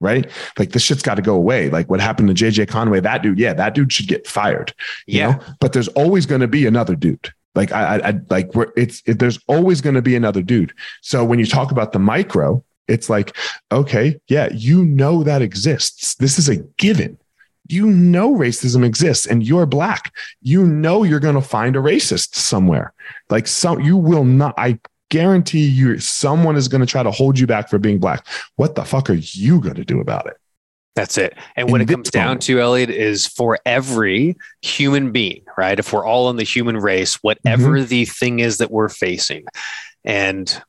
right? Like this shit's got to go away. Like what happened to JJ Conway, that dude, yeah, that dude should get fired. yeah. Know? But there's always going to be another dude. Like I, I, I like where it's it, there's always going to be another dude. So when you talk about the micro, it's like, okay, yeah, you know that exists. This is a given. You know racism exists and you're black. You know you're going to find a racist somewhere. Like some you will not I guarantee you someone is going to try to hold you back for being black. What the fuck are you going to do about it? That's it. And what it comes down to, Elliot, is for every human being, right? If we're all in the human race, whatever mm-hmm. the thing is that we're facing, and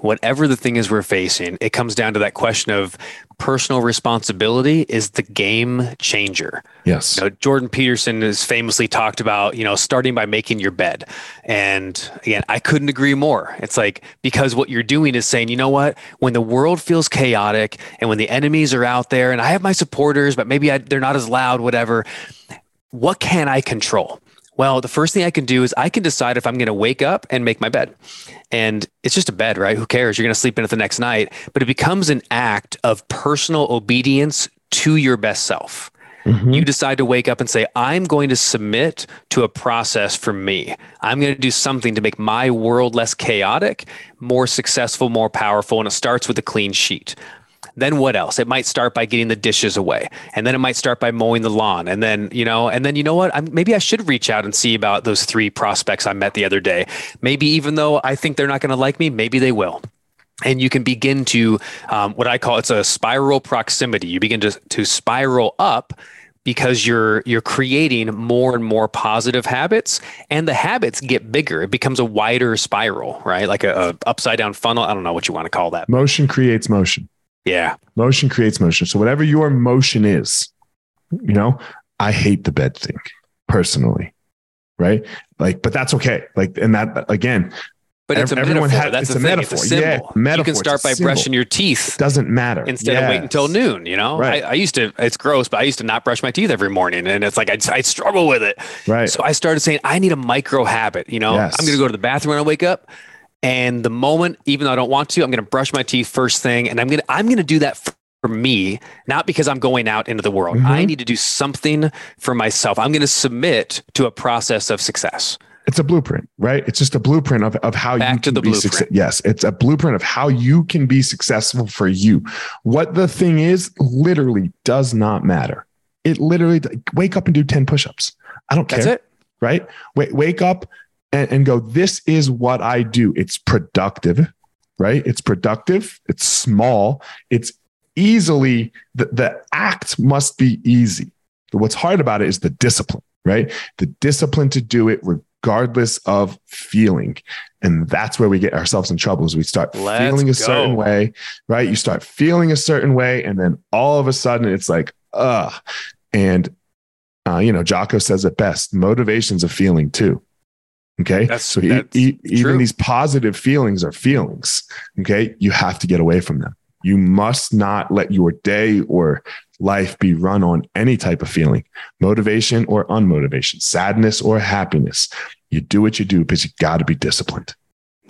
whatever the thing is we're facing, it comes down to that question of personal responsibility is the game changer. Yes. You know, Jordan Peterson has famously talked about, you know, starting by making your bed. And again, I couldn't agree more. It's like, because what you're doing is saying, you know what, when the world feels chaotic and when the enemies are out there and I have my supporters, but maybe I, they're not as loud, whatever, what can I control? Well, the first thing I can do is I can decide if I'm going to wake up and make my bed. And it's just a bed, right? Who cares? You're going to sleep in it the next night. But it becomes an act of personal obedience to your best self. Mm-hmm. You decide to wake up and say, I'm going to submit to a process for me. I'm going to do something to make my world less chaotic, more successful, more powerful. And it starts with a clean sheet. Then what else? It might start by getting the dishes away, and then it might start by mowing the lawn, and then you know, and then you know what? I'm, maybe I should reach out and see about those three prospects I met the other day. Maybe even though I think they're not going to like me, maybe they will and you can begin to um, what I call it's a spiral proximity. You begin to to spiral up because you're you're creating more and more positive habits, and the habits get bigger. It becomes a wider spiral, right? Like a, a upside down funnel. I don't know what you want to call that. Motion creates motion. Yeah. Motion creates motion. So whatever your motion is, you know, I hate the bed thing personally. Right. Like, but that's okay. Like, and that again, but it's a everyone metaphor. Has, that's it's a, metaphor. It's a symbol. Yeah, metaphor. You can start by brushing your teeth. Doesn't matter. Instead yes. of waiting until noon, you know? Right. I, I, used to, it's gross, but I used to not brush my teeth every morning. And it's like, I, I struggle with it. Right. So I started saying, I need a micro habit. You know, yes. I'm going to go to the bathroom when I wake up. And the moment, even though I don't want to, I'm going to brush my teeth first thing, and I'm going to I'm going to do that for me, not because I'm going out into the world. Mm-hmm. I need to do something for myself. I'm going to submit to a process of success. It's a blueprint, right? It's just a blueprint of, of how Back you can to the be successful. Yes, it's a blueprint of how you can be successful for you. What the thing is literally does not matter. It literally wake up and do 10 push-ups. I don't care. That's it. Right? Wait, wake up and, and go, this is what I do. It's productive, right? It's productive. It's small. It's easily, the, the act must be easy. What's hard about it is the discipline, right? The discipline to do it regardless of feeling. And that's where we get ourselves in trouble is we start Let's feeling a go. certain way, right? You start feeling a certain way, and then all of a sudden it's like, ugh. And uh, you know, Jocko says it best: motivation's a feeling too. Okay, That's- so e- that's e- even these positive feelings are feelings. Okay, you have to get away from them. You must not let your day or life be run on any type of feeling, motivation or unmotivation, sadness or happiness. You do what you do because you got to be disciplined.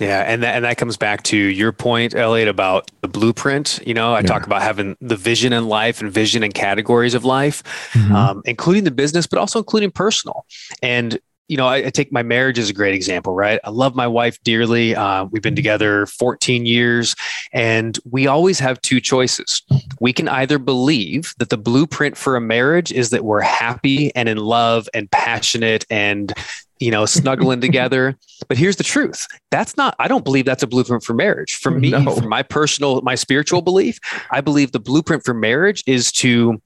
Yeah, and that, and that comes back to your point, Elliot, about the blueprint. You know, I Yeah. talk about having the vision in life and vision and categories of life, Mm-hmm. um, including the business, but also including personal. And you know, I, I take my marriage as a great example, right? I love my wife dearly. Uh, we've been together 14 years, and we always have two choices. We can either believe that the blueprint for a marriage is that we're happy and in love and passionate and you know snuggling together but here's the truth that's not i don't believe that's a blueprint for marriage for me No. for my personal my spiritual belief i believe the blueprint for marriage is to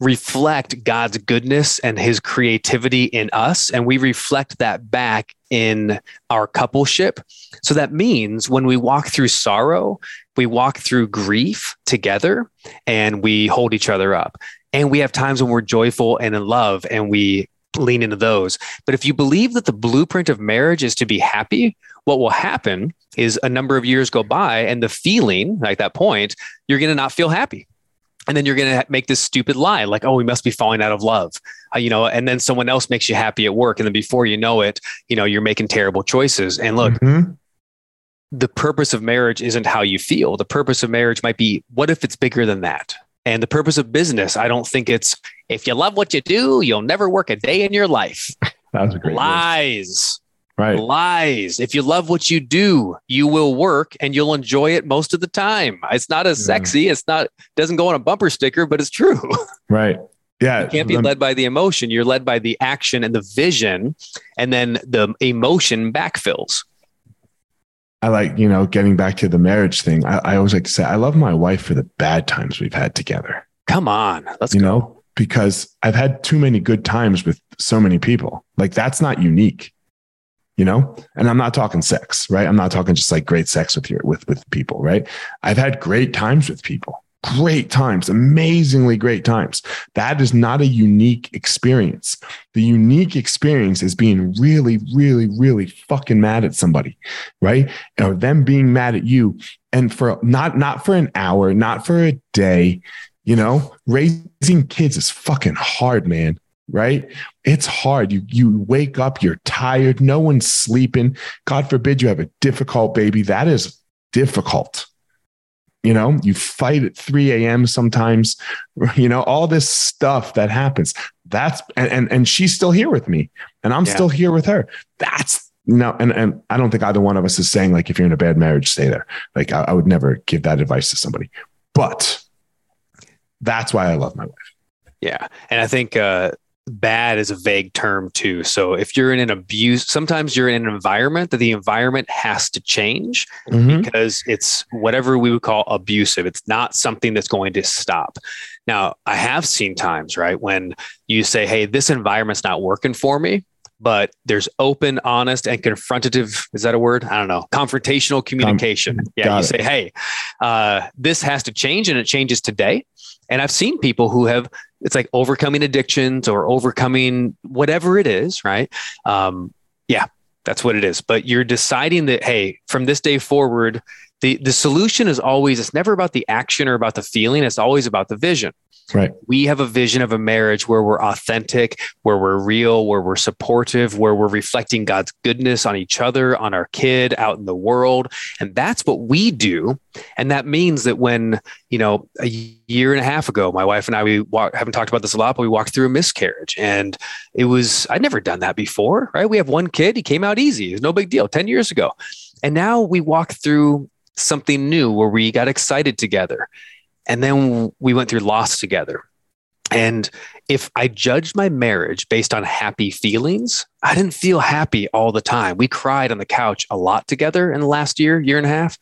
reflect god's goodness and his creativity in us and we reflect that back in our coupleship. So that means when we walk through sorrow we walk through grief together and we hold each other up. And we have times when we're joyful and in love and we lean into those. But if you believe that the blueprint of marriage is to be happy, what will happen is a number of years go by and the feeling, like that point, you're going to not feel happy. And then you're going to make this stupid lie like, oh, we must be falling out of love, uh, you know, and then someone else makes you happy at work. And then before you know it, you know, you're making terrible choices. And look, Mhm. the purpose of marriage isn't how you feel. The purpose of marriage might be what if it's bigger than that? And the purpose of business, I don't think it's if you love what you do, you'll never work a day in your life. that was a great. Lies. Right. Lies. If you love what you do, you will work and you'll enjoy it most of the time. It's not as Yeah. sexy. It's not doesn't go on a bumper sticker, but it's true. Right. Yeah. You can't be Um, led by the emotion. You're led by the action and the vision, and then the emotion backfills. I like, you know, getting back to the marriage thing. I, I always like to say, I love my wife for the bad times we've had together, Come on, let's you go. know, because I've had too many good times with so many people. Like, that's not unique, you know? And I'm not talking sex, right? I'm not talking just like great sex with your, with, with people, right? I've had great times with people, great times, amazingly great times. That is not a unique experience. The unique experience is being really, really, really fucking mad at somebody, right? Or them being mad at you. And for not not for an hour, not for a day, you know, raising kids is fucking hard, man. Right? It's hard. You you wake up, you're tired, no one's sleeping. God forbid you have a difficult baby. That is difficult. You know, you fight at 3 a.m. sometimes, you know, all this stuff that happens. That's and and, and she's still here with me, and I'm Yeah. still here with her. That's no, and, and I don't think either one of us is saying like if you're in a bad marriage, stay there. Like I, I would never give that advice to somebody. But that's why I love my wife. Yeah. And I think uh, bad is a vague term too. So if you're in an abuse, sometimes you're in an environment that the environment has to change Mhm. because it's whatever we would call abusive. It's not something that's going to stop. Now, I have seen times, right, when you say, hey, this environment's not working for me. But there's open, honest, and confrontative. Is that a word? I don't know. Confrontational communication. yeah. You it. say, hey, uh, this has to change, and it changes today. And I've seen people who have, it's like overcoming addictions or overcoming whatever it is, right? Um, yeah, that's what it is. But you're deciding that, hey, from this day forward, the, the solution is always, it's never about the action or about the feeling. It's always about the vision. Right. We have a vision of a marriage where we're authentic, where we're real, where we're supportive, where we're reflecting God's goodness on each other, on our kid, out in the world. And that's what we do. And that means that when, you know, a year and a half ago, my wife and I, we walk, haven't talked about this a lot, but we walked through a miscarriage. And it was, I'd never done that before, right? We have one kid, he came out easy. It was no big deal 10 years ago. And now we walk through something new where we got excited together. And then we went through loss together. And if I judged my marriage based on happy feelings, I didn't feel happy all the time. We cried on the couch a lot together in the last year, year and a half.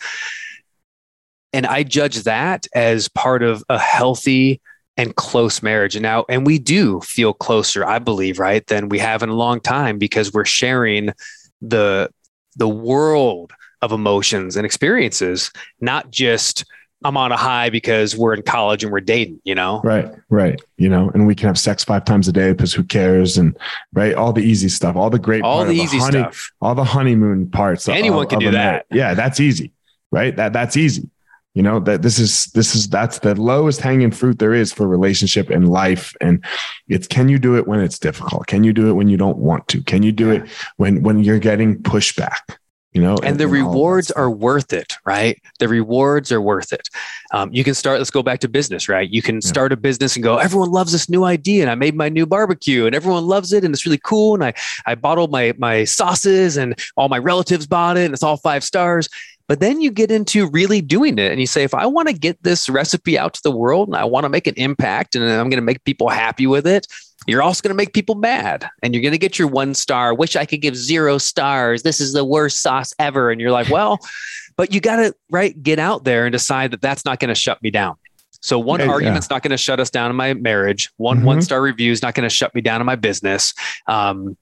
And I judge that as part of a healthy and close marriage. And now, and we do feel closer, I believe, right, than we have in a long time because we're sharing the the world of emotions and experiences, not just I'm on a high because we're in college and we're dating, you know? Right, right. You know, and we can have sex five times a day because who cares? And right, all the easy stuff, all the great, all the easy honey, stuff, all the honeymoon parts. Anyone of, can of do that. Yeah, that's easy, right? That that's easy. You know that this is this is that's the lowest hanging fruit there is for relationship and life. And it's can you do it when it's difficult? Can you do it when you don't want to? Can you do yeah. it when when you're getting pushback? You know and, and the rewards are worth it right? The rewards are worth it. Um, you can start let's go back to business right? You can start a business and go everyone loves this new idea and i made my new barbecue and everyone loves it and it's really cool and i i bottled my my sauces and all my relatives bought it and it's all five stars. But then you get into really doing it and you say, if I want to get this recipe out to the world and I want to make an impact and I'm going to make people happy with it, you're also going to make people mad and you're going to get your one star. Wish I could give zero stars. This is the worst sauce ever. And you're like, well, but you got to right get out there and decide that that's not going to shut me down. So one yeah, argument's yeah. not going to shut us down in my marriage. One mm-hmm. one star review is not going to shut me down in my business. Um,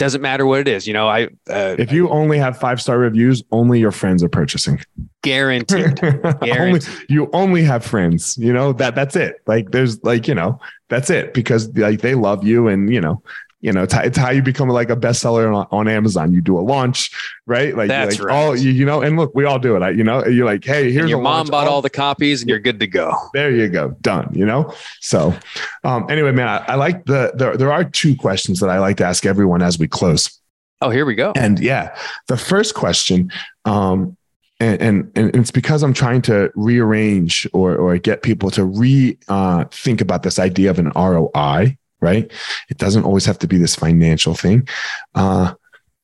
doesn't matter what it is. You know, I uh, if you only have five star reviews, only your friends are purchasing. Guaranteed. guaranteed. only, you only have friends. You know that that's it. Like there's like you know that's it because like they love you and you know you know, it's, it's how you become like a bestseller on, on Amazon. You do a launch, right? Like, That's like right. all you, you know, and look, we all do it. I, you know, you're like, hey, here's and your mom launch. bought all the copies, and you're good to go. There you go, done. You know. So, um, anyway, man, I, I like the there. There are two questions that I like to ask everyone as we close. Oh, here we go. And yeah, the first question, um, and, and, and it's because I'm trying to rearrange or or get people to re uh, think about this idea of an ROI right? It doesn't always have to be this financial thing. Uh,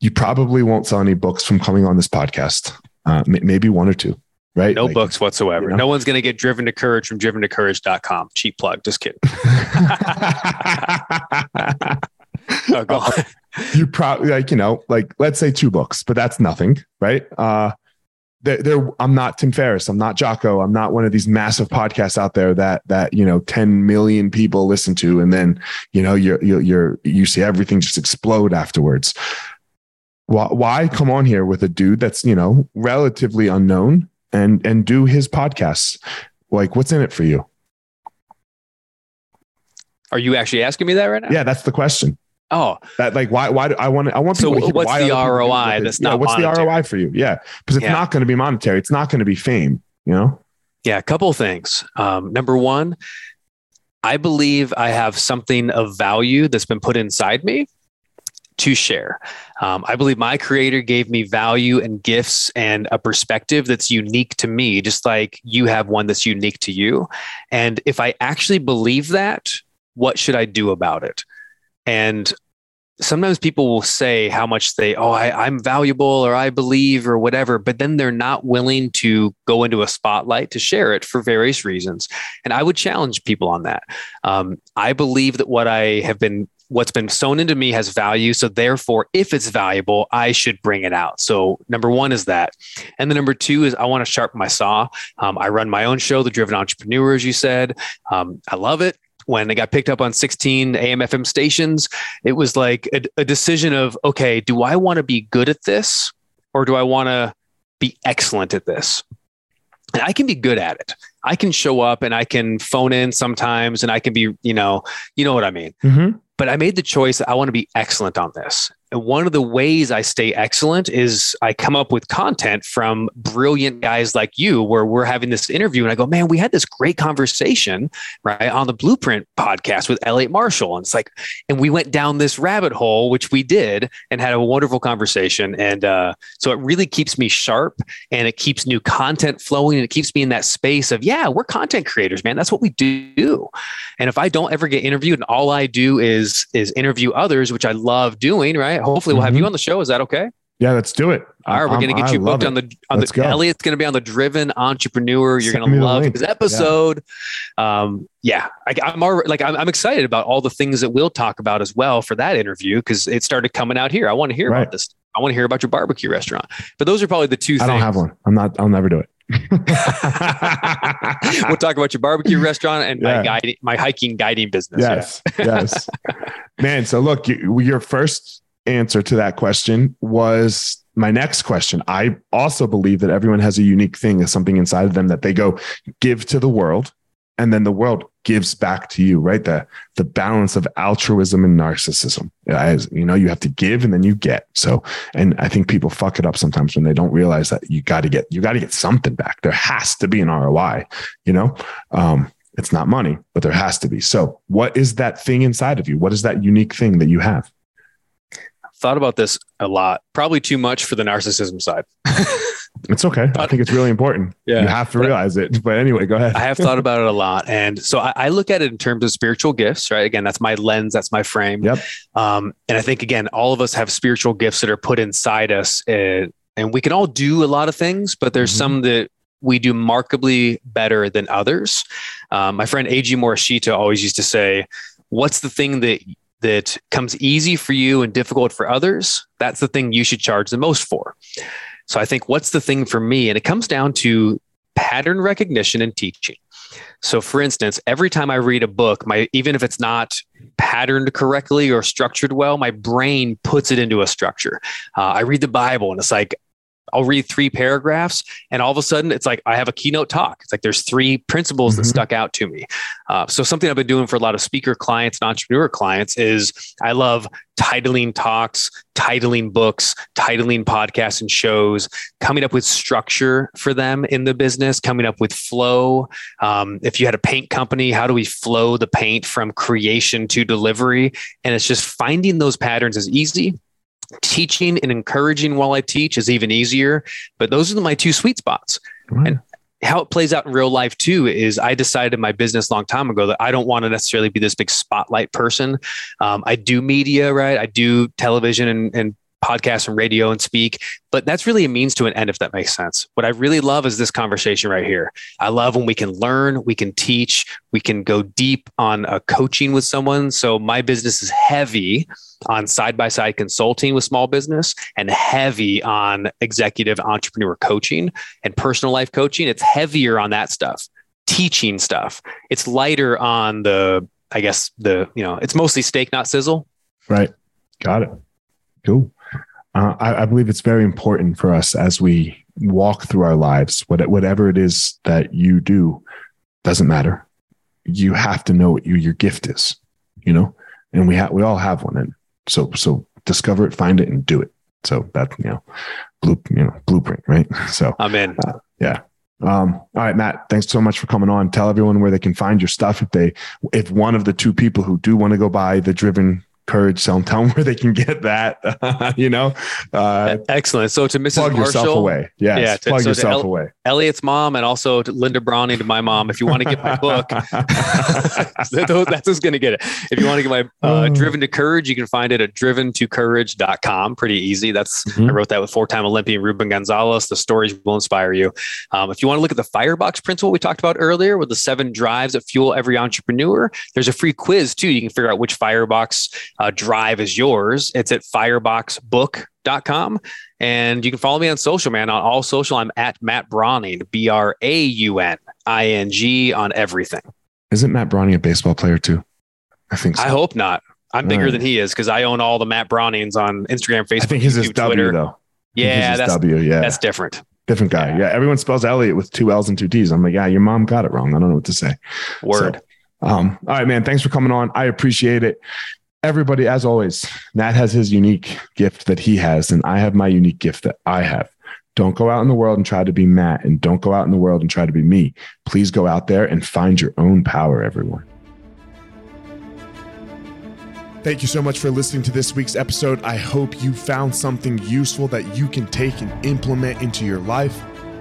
you probably won't sell any books from coming on this podcast, uh, maybe one or two, right? No like, books whatsoever. You know? No one's going to get driven to courage from driven to courage.com. Cheap plug. Just kidding. oh, uh, you probably like, you know, like let's say two books, but that's nothing, right? Uh, they're, they're, I'm not Tim Ferriss. I'm not Jocko. I'm not one of these massive podcasts out there that that you know 10 million people listen to, and then you know you're you're, you're you see everything just explode afterwards. Why, why come on here with a dude that's you know relatively unknown and and do his podcasts? Like, what's in it for you? Are you actually asking me that right now? Yeah, that's the question. Oh, that like why why do I want I want people so what's the ROI that's yeah, not what's monetary? the ROI for you? Yeah, because it's yeah. not going to be monetary. It's not going to be fame. You know. Yeah, a couple of things. Um, number one, I believe I have something of value that's been put inside me to share. Um, I believe my creator gave me value and gifts and a perspective that's unique to me, just like you have one that's unique to you. And if I actually believe that, what should I do about it? And sometimes people will say how much they, oh, I, am valuable or I believe or whatever, but then they're not willing to go into a spotlight to share it for various reasons. And I would challenge people on that. Um, I believe that what I have been what's been sown into me has value. So therefore, if it's valuable, I should bring it out. So number one is that. And the number two is I want to sharpen my saw. Um, I run my own show, The Driven Entrepreneur, as you said. Um, I love it when they got picked up on 16 AM FM stations, it was like a, a decision of, okay, do I want to be good at this or do I want to be excellent at this? And I can be good at it. I can show up and I can phone in sometimes and I can be, you know, you know what I mean. Mm-hmm. But I made the choice I want to be excellent on this. And one of the ways I stay excellent is I come up with content from brilliant guys like you, where we're having this interview and I go, man, we had this great conversation, right, on the Blueprint podcast with Elliot Marshall. And it's like, and we went down this rabbit hole, which we did and had a wonderful conversation. And uh, so it really keeps me sharp and it keeps new content flowing and it keeps me in that space of, yeah, we're content creators, man. That's what we do. And if I don't ever get interviewed and all I do is is interview others, which I love doing, right? Hopefully, we'll have you mm-hmm. on the show. Is that okay? Yeah, let's do it. All right, we're going to get you booked on the on let's the. Go. Elliot's going to be on the Driven Entrepreneur. You're going to love his episode. Yeah. Um, yeah, I, am already like I'm, I'm, excited about all the things that we'll talk about as well for that interview because it started coming out here. I want to hear right. about this. I want to hear about your barbecue restaurant. But those are probably the two. I don't have one. I'm not. I'll never do it. we'll talk about your barbecue restaurant and yeah. my guiding, my hiking guiding business. Yes, yeah. yes, man. So look, you, your first answer to that question was my next question. I also believe that everyone has a unique thing, something inside of them that they go give to the world and then the world gives back to you right? The the balance of altruism and narcissism. As you know you have to give and then you get. So and i think people fuck it up sometimes when they don't realize that you got to get you got to get something back. There has to be an roi you know? Um it's not money but there has to be. So what is that thing inside of you? What is that unique thing that you have thought about this a lot probably too much for the narcissism side It's okay. I think it's really important. Yeah. You have to realize it. But anyway, go ahead. I have thought about it a lot. And so I, I, look at it in terms of spiritual gifts, right? Again, that's my lens, that's my frame. Yep. Um, and I think, again, all of us have spiritual gifts that are put inside us. Uh, and we can all do a lot of things, but there's mm-hmm. some that we do markedly better than others. Um, my friend A.G. Morishita always used to say, What's the thing that that comes easy for you and difficult for others? That's the thing you should charge the most for. So I think what's the thing for me? And it comes down to pattern recognition and teaching. So for instance, every time I read a book, my even if it's not patterned correctly or structured well, my brain puts it into a structure. Uh, I read the Bible and it's like I'll read three paragraphs, and all of a sudden, it's like I have a keynote talk. It's like there's three principles mm-hmm. that stuck out to me. Uh, so something I've been doing for a lot of speaker clients and entrepreneur clients is I love titling talks, titling books, titling podcasts and shows, coming up with structure for them in the business, coming up with flow. Um, if you had a paint company, how do we flow the paint from creation to delivery? And it's just finding those patterns is easy teaching and encouraging while I teach is even easier. But those are my two sweet spots. And how it plays out in real life too is I decided in my business a long time ago that I don't want to necessarily be this big spotlight person. Um, I do media, right? I do television and, and podcast and radio and speak, but that's really a means to an end, if that makes sense. What I really love is this conversation right here. I love when we can learn, we can teach, we can go deep on a coaching with someone. So my business is heavy on side by side consulting with small business and heavy on executive entrepreneur coaching and personal life coaching. It's heavier on that stuff, teaching stuff. It's lighter on the, I guess, the, you know, it's mostly steak, not sizzle. Right. Got it. Cool. Uh, I, I, believe it's very important for us as we walk through our lives, what, whatever it is that you do, doesn't matter. You have to know what you, your gift is, you know, and we have, we all have one. And so, so discover it, find it and do it. So that, you know, blue, you know, blueprint, right? So I'm in. Uh, yeah. Um, all right, Matt, thanks so much for coming on. Tell everyone where they can find your stuff. If they, if one of the two people who do want to go buy the driven courage tell them, tell them where they can get that you know? Uh, excellent. So to mrs plug Marshall, yourself away. Yes, yeah to, plug so yourself El- away. Elliot's mom and also to linda Brauning to my mom. If you want to get my book that's who's going to get it. If you want to get my uh, oh. driven to courage you can find it at driventocourage.com pretty easy. That's mm-hmm. i wrote that with four-time olympian ruben gonzalez. The stories will inspire you. Um, if you want to look at the firebox principle we talked about earlier with the seven drives that fuel every entrepreneur there's a free quiz too. You can figure out which firebox uh, drive is yours. It's at fireboxbook.com. And you can follow me on social, man. On all social, I'm at Matt Brauning, B R A U N I N G on everything. Isn't Matt Browning a baseball player too? I think so. I hope not. I'm bigger right. than he is because I own all the Matt Brownings on Instagram, Facebook. I think he's YouTube, W Twitter. though. Yeah, that's W. Yeah, that's different. Different guy. Yeah. yeah. everyone spells Elliot with two L's and two T's. I'm like, yeah, your mom got it wrong. I don't know what to say. Word. So, um, all right, man. Thanks for coming on. I appreciate it everybody, as always, Matt has his unique gift that he has, and I have my unique gift that I have. Don't go out in the world and try to be Matt, and don't go out in the world and try to be me. Please go out there and find your own power, everyone. Thank you so much for listening to this week's episode. I hope you found something useful that you can take and implement into your life.